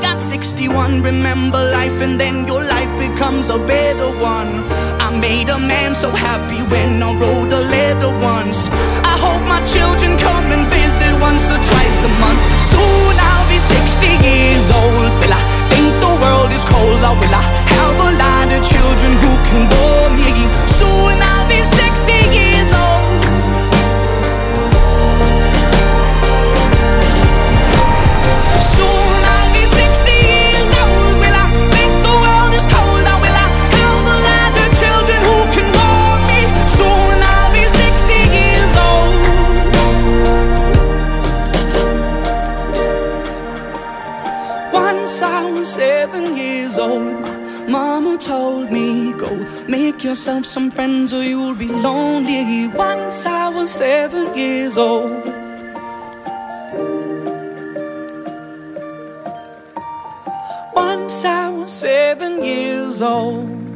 got 61. Remember life, and then your life becomes a better one. I made a man so happy when I wrote a letter once. I hope my children come and visit seven years old, mama told me, Go make yourself some friends or you'll be lonely. Once I was seven years old. Once I was seven years old.